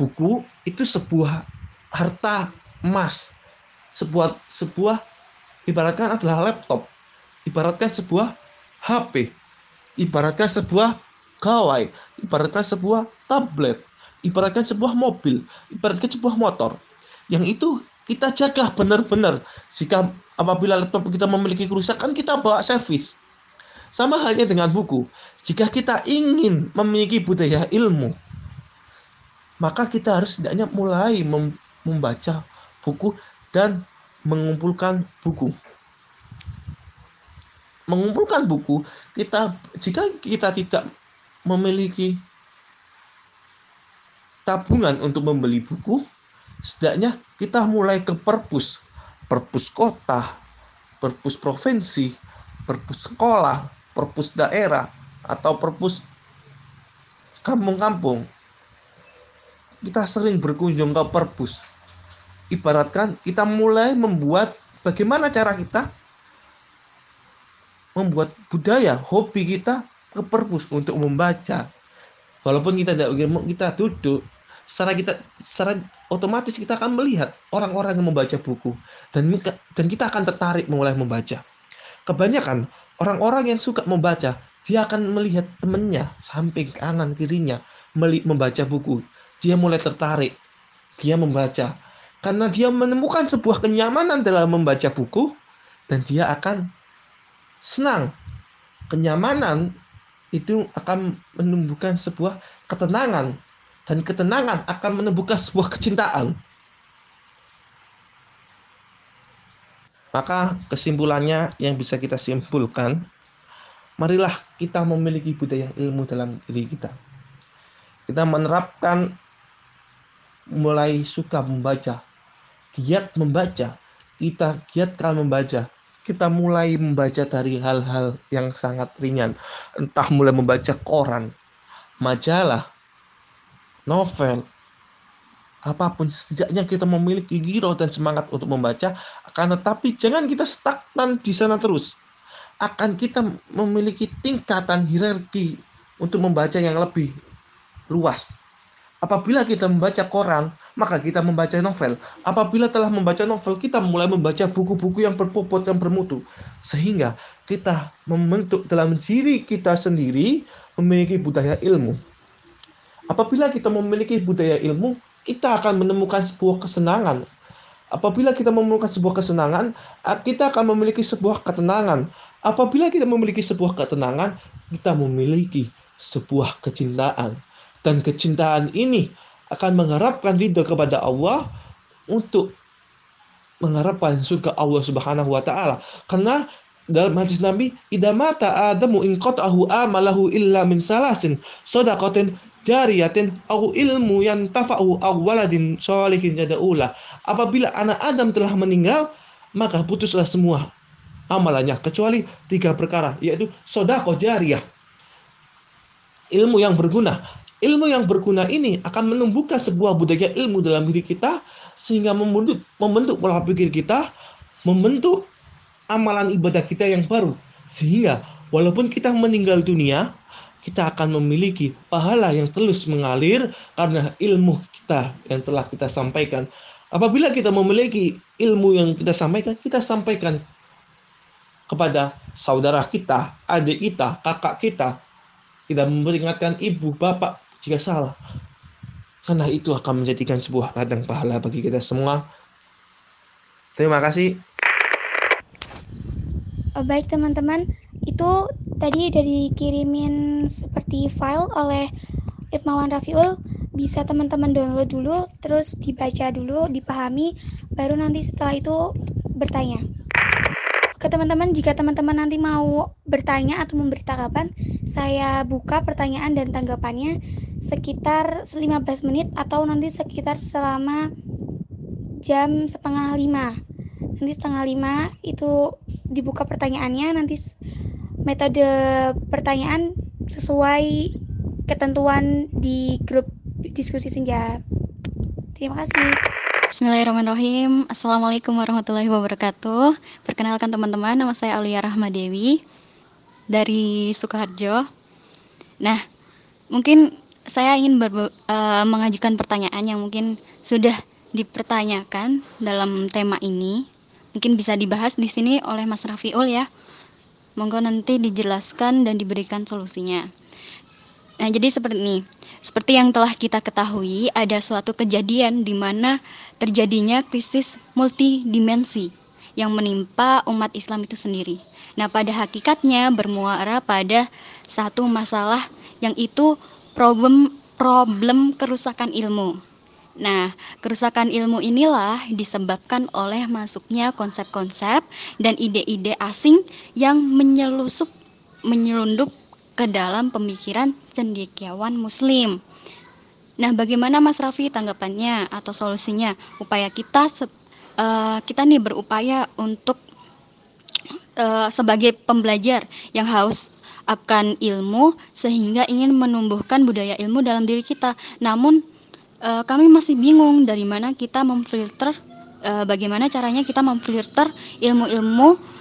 buku itu sebuah harta emas, sebuah sebuah ibaratkan adalah laptop, ibaratkan sebuah HP, ibaratkan sebuah gawai, ibaratkan sebuah tablet, ibaratkan sebuah mobil, ibaratkan sebuah motor. Yang itu kita jaga benar-benar. Jika apabila laptop kita memiliki kerusakan, kita bawa servis. Sama halnya dengan buku. Jika kita ingin memiliki budaya ilmu, maka kita harus setidaknya mulai membaca buku dan mengumpulkan buku. Mengumpulkan buku, kita jika kita tidak memiliki tabungan untuk membeli buku, setidaknya kita mulai ke perpus, perpus kota, perpus provinsi, perpus sekolah, perpus daerah atau perpus kampung-kampung kita sering berkunjung ke perpus. Ibaratkan kita mulai membuat bagaimana cara kita membuat budaya hobi kita ke perpus untuk membaca. Walaupun kita tidak kita duduk secara kita secara otomatis kita akan melihat orang-orang yang membaca buku. Dan dan kita akan tertarik mulai membaca. Kebanyakan Orang-orang yang suka membaca, dia akan melihat temannya samping kanan kirinya membaca buku. Dia mulai tertarik. Dia membaca. Karena dia menemukan sebuah kenyamanan dalam membaca buku dan dia akan senang. Kenyamanan itu akan menumbuhkan sebuah ketenangan dan ketenangan akan menumbuhkan sebuah kecintaan. Maka kesimpulannya yang bisa kita simpulkan, marilah kita memiliki budaya ilmu dalam diri kita. Kita menerapkan mulai suka membaca, giat membaca, kita giatkan membaca. Kita mulai membaca dari hal-hal yang sangat ringan, entah mulai membaca koran, majalah, novel, apa pun. Setidaknya kita memiliki giro dan semangat untuk membaca. Akan tetapi jangan kita stagnan di sana terus. Akan kita memiliki tingkatan hierarki untuk membaca yang lebih luas apabila kita membaca koran maka kita membaca novel apabila telah membaca novel kita mulai membaca buku-buku yang berbobot dan bermutu sehingga kita membentuk dalam diri kita sendiri memiliki budaya ilmu apabila kita memiliki budaya ilmu kita akan menemukan sebuah kesenangan. Apabila kita menemukan sebuah kesenangan, kita akan memiliki sebuah ketenangan. Apabila kita memiliki sebuah ketenangan, kita memiliki sebuah kecintaan. Dan kecintaan ini akan mengharapkan ridho kepada Allah untuk mengharapkan surga Allah Subhanahu wa taala. Karena dalam hadis Nabi, "Idza mata Adamu in qata'ahu amalahu illa min salasin, sadaqatin jariyatin au ilmu yang tafa'u au waladin sholihin yada'ula. Apabila anak Adam telah meninggal, maka putuslah semua amalannya kecuali tiga perkara yaitu sodako jariyah ilmu yang berguna ilmu yang berguna ini akan menumbuhkan sebuah budaya ilmu dalam diri kita sehingga membentuk membentuk pola pikir kita membentuk amalan ibadah kita yang baru sehingga walaupun kita meninggal dunia kita akan memiliki pahala yang terus mengalir karena ilmu kita yang telah kita sampaikan. Apabila kita memiliki ilmu yang kita sampaikan, kita sampaikan kepada saudara kita, adik kita, kakak kita. Kita memperingatkan ibu, bapak jika salah. Karena itu akan menjadikan sebuah ladang pahala bagi kita semua. Terima kasih. Baik teman-teman, itu tadi udah dikirimin seperti file oleh Ibmawan Rafiul bisa teman-teman download dulu, terus dibaca dulu, dipahami, baru nanti setelah itu bertanya. Oke teman-teman, jika teman-teman nanti mau bertanya atau memberi tanggapan, saya buka pertanyaan dan tanggapannya sekitar 15 menit atau nanti sekitar selama jam setengah lima. Nanti setengah lima itu dibuka pertanyaannya, nanti metode pertanyaan sesuai ketentuan di grup diskusi senja. Terima kasih. Bismillahirrahmanirrahim Assalamualaikum warahmatullahi wabarakatuh Perkenalkan teman-teman Nama saya Aulia Rahmadewi Dari Sukoharjo Nah Mungkin saya ingin uh, mengajukan pertanyaan Yang mungkin sudah dipertanyakan Dalam tema ini Mungkin bisa dibahas di sini oleh Mas Rafiul ya Monggo nanti dijelaskan dan diberikan solusinya Nah, jadi seperti ini. Seperti yang telah kita ketahui, ada suatu kejadian di mana terjadinya krisis multidimensi yang menimpa umat Islam itu sendiri. Nah, pada hakikatnya bermuara pada satu masalah yang itu problem problem kerusakan ilmu. Nah, kerusakan ilmu inilah disebabkan oleh masuknya konsep-konsep dan ide-ide asing yang menyelusup menyelundup ke dalam pemikiran cendekiawan muslim. Nah, bagaimana Mas Raffi tanggapannya atau solusinya? Upaya kita uh, kita nih berupaya untuk uh, sebagai pembelajar yang haus akan ilmu sehingga ingin menumbuhkan budaya ilmu dalam diri kita. Namun uh, kami masih bingung dari mana kita memfilter uh, bagaimana caranya kita memfilter ilmu-ilmu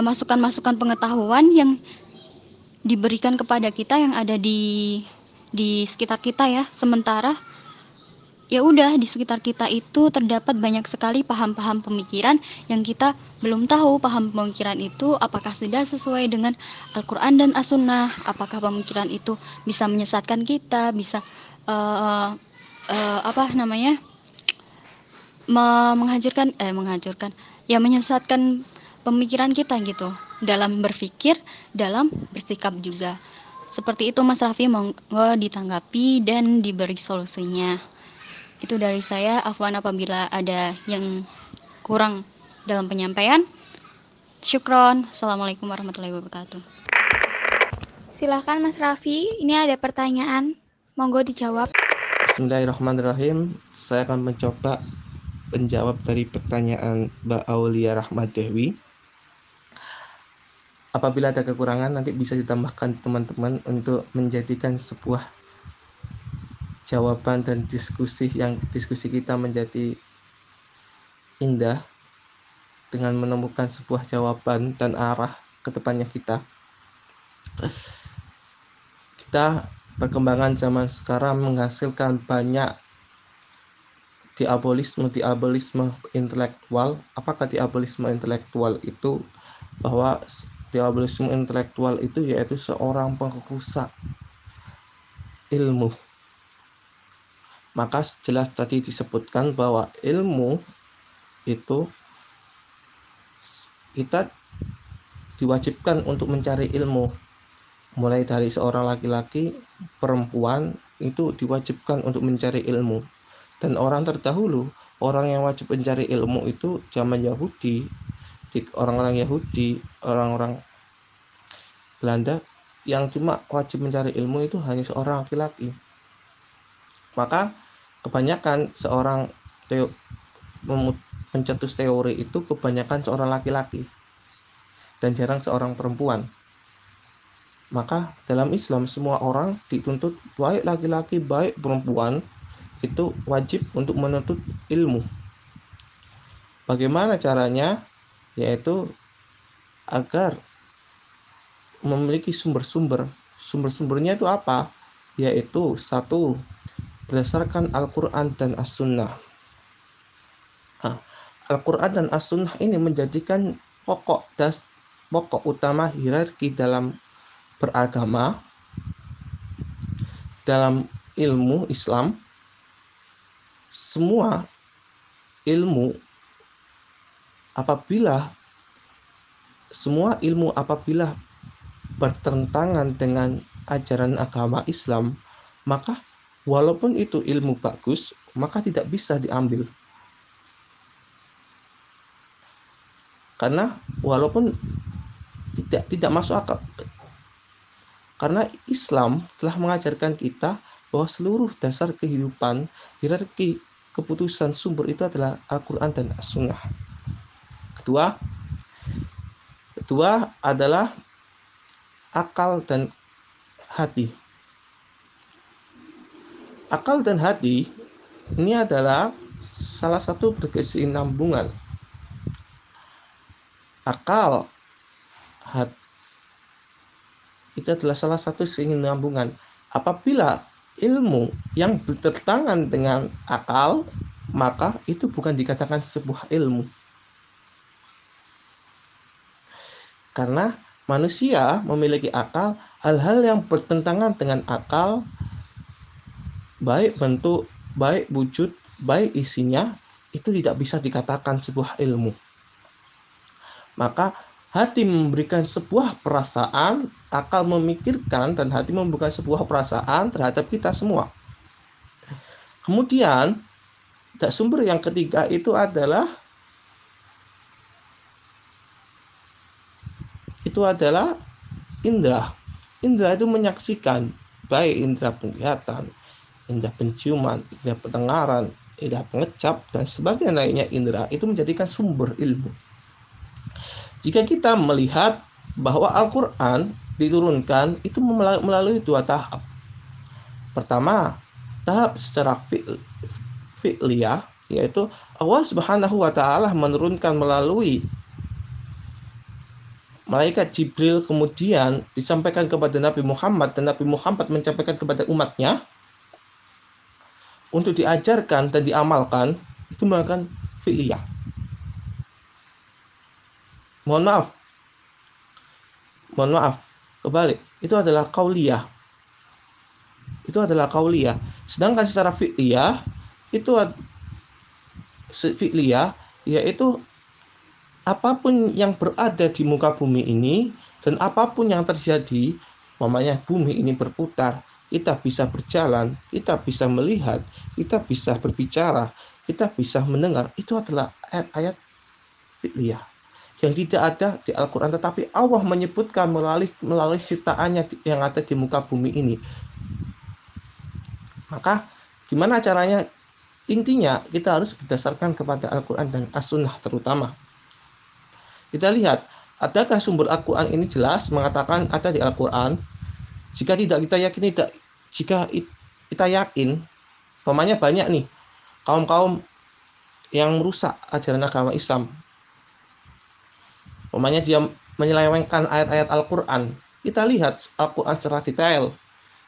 masukan-masukan uh, pengetahuan yang diberikan kepada kita yang ada di di sekitar kita ya. Sementara ya udah di sekitar kita itu terdapat banyak sekali paham-paham pemikiran yang kita belum tahu paham pemikiran itu apakah sudah sesuai dengan Al-Qur'an dan As-Sunnah, apakah pemikiran itu bisa menyesatkan kita, bisa uh, uh, apa namanya? menghancurkan eh menghancurkan ya menyesatkan pemikiran kita gitu dalam berpikir, dalam bersikap juga. Seperti itu Mas Raffi monggo ditanggapi dan diberi solusinya. Itu dari saya, afwan apabila ada yang kurang dalam penyampaian. Syukron. Assalamualaikum warahmatullahi wabarakatuh. Silahkan Mas Raffi, ini ada pertanyaan. Monggo dijawab. Bismillahirrahmanirrahim. Saya akan mencoba menjawab dari pertanyaan Mbak Aulia Rahmat Dewi apabila ada kekurangan nanti bisa ditambahkan teman-teman untuk menjadikan sebuah jawaban dan diskusi yang diskusi kita menjadi indah dengan menemukan sebuah jawaban dan arah ke depannya kita. Kita perkembangan zaman sekarang menghasilkan banyak diabolisme diabolisme intelektual. Apakah diabolisme intelektual itu? Bahwa diabolisme intelektual itu yaitu seorang pengrusak ilmu. Maka jelas tadi disebutkan bahwa ilmu itu kita diwajibkan untuk mencari ilmu. Mulai dari seorang laki-laki perempuan itu diwajibkan untuk mencari ilmu. Dan orang terdahulu orang yang wajib mencari ilmu itu zaman Yahudi. Orang-orang Yahudi orang-orang Belanda yang cuma wajib mencari ilmu itu hanya seorang laki-laki. Maka kebanyakan seorang teo, pencetus teori itu kebanyakan seorang laki-laki dan jarang seorang perempuan. Maka dalam Islam semua orang dituntut baik laki-laki baik perempuan itu wajib untuk menuntut ilmu. Bagaimana caranya? Yaitu agar memiliki sumber-sumber. Sumber-sumbernya itu apa? Yaitu satu berdasarkan Al-Quran dan As-Sunnah. Nah, Al-Quran dan As-Sunnah ini menjadikan pokok das pokok utama hierarki dalam beragama dalam ilmu Islam semua ilmu apabila semua ilmu apabila bertentangan dengan ajaran agama Islam, maka walaupun itu ilmu bagus, maka tidak bisa diambil. Karena walaupun tidak tidak masuk akal. Karena Islam telah mengajarkan kita bahwa seluruh dasar kehidupan, hierarki keputusan sumber itu adalah Al-Quran dan As-Sunnah. Kedua, kedua adalah akal dan hati. Akal dan hati ini adalah salah satu berkesinambungan. Akal hat, itu adalah salah satu kesinambungan. Apabila ilmu yang bertentangan dengan akal, maka itu bukan dikatakan sebuah ilmu. Karena manusia memiliki akal, hal-hal yang bertentangan dengan akal baik bentuk, baik wujud, baik isinya, itu tidak bisa dikatakan sebuah ilmu. Maka hati memberikan sebuah perasaan, akal memikirkan, dan hati memberikan sebuah perasaan terhadap kita semua. Kemudian, sumber yang ketiga itu adalah itu adalah indera. Indera itu menyaksikan baik indera penglihatan, indera penciuman, indera pendengaran, indera pengecap dan sebagainya lainnya indera itu menjadikan sumber ilmu. Jika kita melihat bahwa Al-Qur'an diturunkan itu melalui dua tahap. Pertama, tahap secara fi'liyah yaitu Allah Subhanahu wa taala menurunkan melalui malaikat Jibril kemudian disampaikan kepada Nabi Muhammad dan Nabi Muhammad menyampaikan kepada umatnya untuk diajarkan dan diamalkan itu menggunakan fi'liyah. Mohon maaf. Mohon maaf. Kebalik. Itu adalah kauliyah. Itu adalah kauliyah. Sedangkan secara fi'liyah itu fi'liyah yaitu apa pun yang berada di muka bumi ini dan apa pun yang terjadi, mamanya bumi ini berputar, kita bisa berjalan, kita bisa melihat, kita bisa berbicara, kita bisa mendengar. Itu adalah ayat-ayat fi'liyah. Yang tidak ada di Al-Quran. Tetapi Allah menyebutkan melalui melalui ciptaannya yang ada di muka bumi ini. Maka gimana caranya? Intinya kita harus berdasarkan kepada Al-Quran dan As-Sunnah terutama. Kita lihat adakah sumber Al-Quran ini jelas mengatakan ada di Al-Quran jika tidak kita yakini tidak jika kita yakin pemanya banyak nih kaum-kaum yang merusak ajaran agama Islam Pemanya dia menyelewengkan ayat-ayat Al-Quran. Kita lihat Al-Quran secara detail.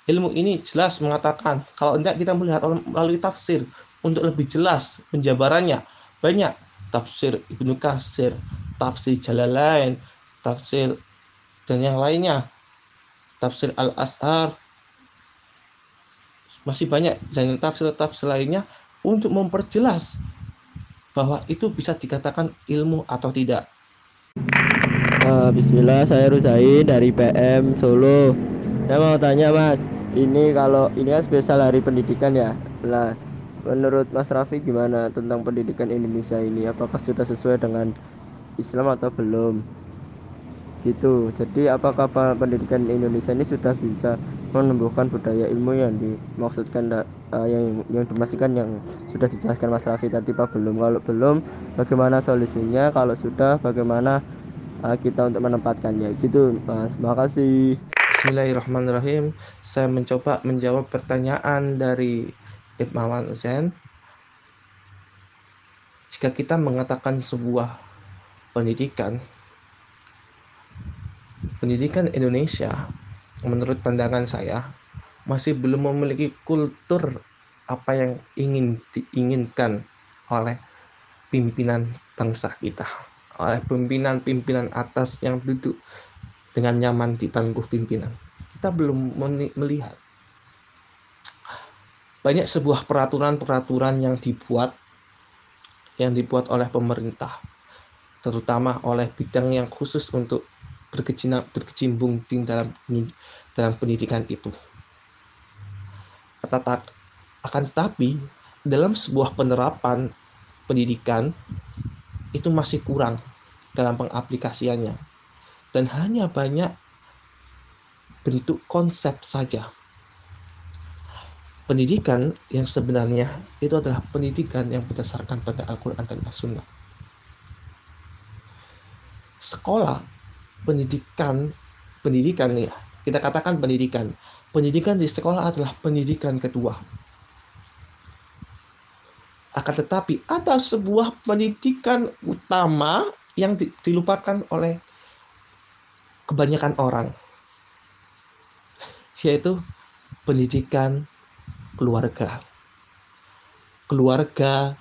Ilmu ini jelas mengatakan kalau tidak kita melihat melalui tafsir untuk lebih jelas penjabarannya. Banyak tafsir Ibnu Kasir, tafsir Jalalain, tafsir dan yang lainnya. Tafsir Al-As'ar. Masih banyak dan tafsir-tafsir lainnya untuk memperjelas bahwa itu bisa dikatakan ilmu atau tidak. Uh, Bismillah, saya Rusai dari PM Solo. Saya mau tanya Mas, ini kalau ini kan spesial hari pendidikan ya. Nah, menurut Mas Raffi gimana tentang pendidikan Indonesia ini? Apakah sudah sesuai dengan Islam atau belum? Gitu. Jadi apakah pendidikan Indonesia ini sudah bisa menumbuhkan budaya ilmu yang dimaksudkan uh, yang yang dimaksudkan yang sudah dijelaskan Mas Raffi tadi Pak belum? Kalau belum bagaimana solusinya? Kalau sudah bagaimana uh, kita untuk menempatkannya? Gitu Mas. Makasih Bismillahirrahmanirrahim. Saya mencoba menjawab pertanyaan dari Ibn Zain jika kita mengatakan sebuah pendidikan pendidikan Indonesia menurut pandangan saya masih belum memiliki kultur apa yang ingin diinginkan oleh pimpinan bangsa kita oleh pimpinan-pimpinan atas yang duduk dengan nyaman di bangku pimpinan. Kita belum melihat banyak sebuah peraturan-peraturan yang dibuat yang dibuat oleh pemerintah terutama oleh bidang yang khusus untuk berkecimpung dalam dalam pendidikan itu. Tata, Akan tetapi dalam sebuah penerapan pendidikan itu masih kurang dalam pengaplikasiannya dan hanya banyak bentuk konsep saja. Pendidikan yang sebenarnya itu adalah pendidikan yang berdasarkan pada Al-Quran dan As-Sunnah. Sekolah, pendidikan, pendidikan ya, kita katakan pendidikan. Pendidikan di sekolah adalah pendidikan kedua akan tetapi ada sebuah pendidikan utama yang dilupakan oleh kebanyakan orang, yaitu pendidikan keluarga. Keluarga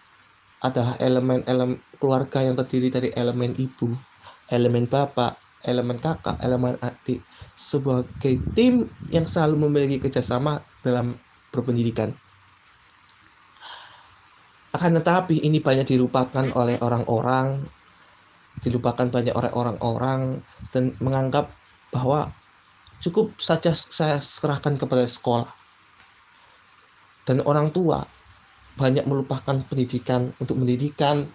adalah elemen-elemen keluarga yang terdiri dari elemen ibu, elemen bapak, elemen kakak, elemen adik, sebagai tim yang selalu memiliki kerjasama dalam berpendidikan. Akan tetapi ini banyak dilupakan oleh orang-orang, dilupakan banyak oleh orang-orang dan menganggap bahwa cukup saja saya serahkan kepada sekolah. Dan orang tua banyak melupakan pendidikan untuk mendidikan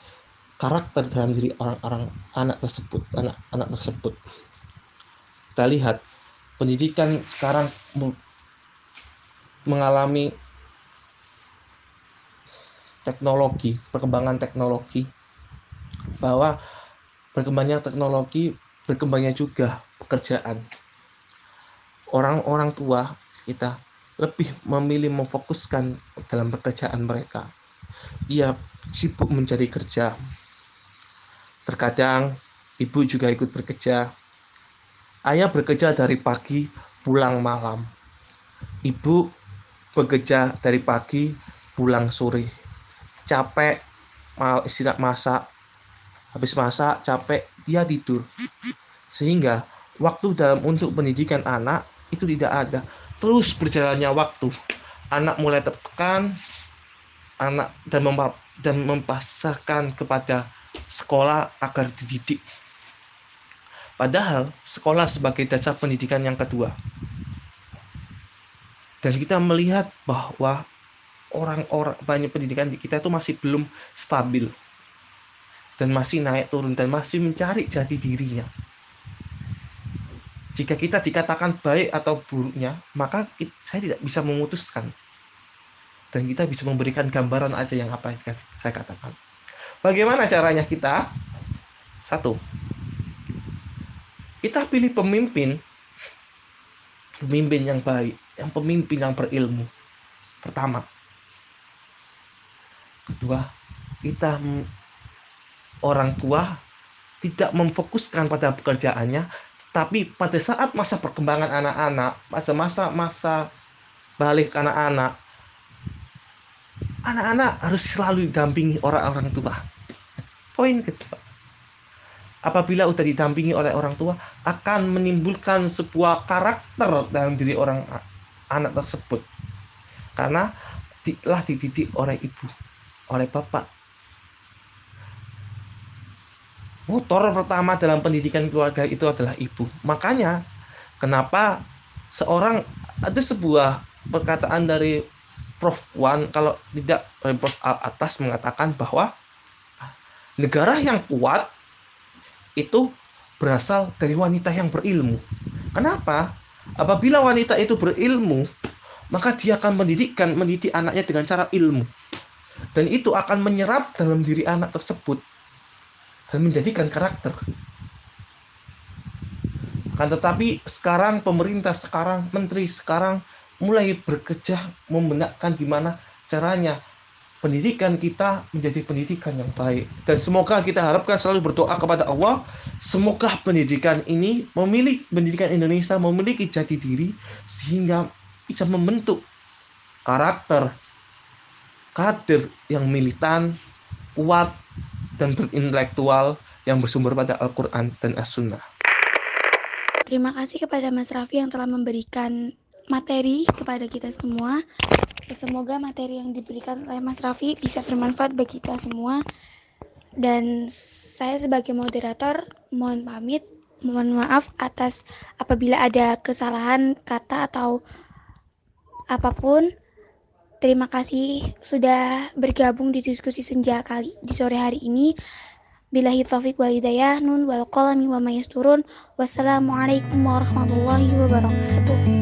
karakter dalam diri orang-orang anak tersebut, anak-anak tersebut. Kita lihat pendidikan sekarang mengalami teknologi, perkembangan teknologi, bahwa berkembangnya teknologi berkembangnya juga pekerjaan. Orang-orang tua kita lebih memilih memfokuskan dalam pekerjaan mereka. Ia sibuk mencari kerja. Terkadang ibu juga ikut bekerja. Ayah bekerja dari pagi pulang malam. Ibu bekerja dari pagi pulang sore. Capek mal istirahat masak. Habis masak capek dia tidur. Sehingga waktu dalam untuk pendidikan anak itu tidak ada. Terus berjalannya waktu. Anak mulai tertekan anak dan mempa kepada sekolah agar dididik padahal sekolah sebagai dasar pendidikan yang kedua dan kita melihat bahwa orang-orang banyak pendidikan di kita itu masih belum stabil dan masih naik turun dan masih mencari jati dirinya. Jika kita dikatakan baik atau buruknya, maka saya tidak bisa memutuskan. Dan kita bisa memberikan gambaran aja yang apa yang saya katakan. Bagaimana caranya kita? Satu, kita pilih pemimpin, pemimpin yang baik, yang pemimpin yang berilmu. Pertama, Kedua, kita orang tua tidak memfokuskan pada pekerjaannya, tapi pada saat masa perkembangan anak-anak, masa-masa masa balik anak-anak, anak-anak harus selalu didampingi orang-orang tua. Poin kedua, apabila sudah didampingi oleh orang tua, akan menimbulkan sebuah karakter dalam diri orang anak tersebut. Karena telah dididik oleh ibu oleh Bapak. Motor pertama dalam pendidikan keluarga itu adalah ibu. Makanya kenapa seorang ada sebuah perkataan dari Prof. Wan kalau tidak Prof. Al atas mengatakan bahwa negara yang kuat itu berasal dari wanita yang berilmu. Kenapa? Apabila wanita itu berilmu, maka dia akan mendidikkan mendidik anaknya dengan cara ilmu dan itu akan menyerap dalam diri anak tersebut dan menjadikan karakter. Akan tetapi sekarang pemerintah sekarang, menteri sekarang mulai bekerja membenarkan gimana caranya pendidikan kita menjadi pendidikan yang baik. Dan semoga kita harapkan selalu berdoa kepada Allah, semoga pendidikan ini memiliki pendidikan Indonesia memiliki jati diri sehingga bisa membentuk karakter kader yang militan, kuat, dan berintelektual yang bersumber pada Al-Quran dan As-Sunnah. Terima kasih kepada Mas Raffi yang telah memberikan materi kepada kita semua. Semoga materi yang diberikan oleh Mas Raffi bisa bermanfaat bagi kita semua. Dan saya sebagai moderator mohon pamit, mohon maaf atas apabila ada kesalahan kata atau apa pun. Terima kasih sudah bergabung di diskusi senja kali di sore hari ini. Bilahi taufik wal hidayah nun wal qalami wa mayasturun. Wassalamualaikum warahmatullahi wabarakatuh.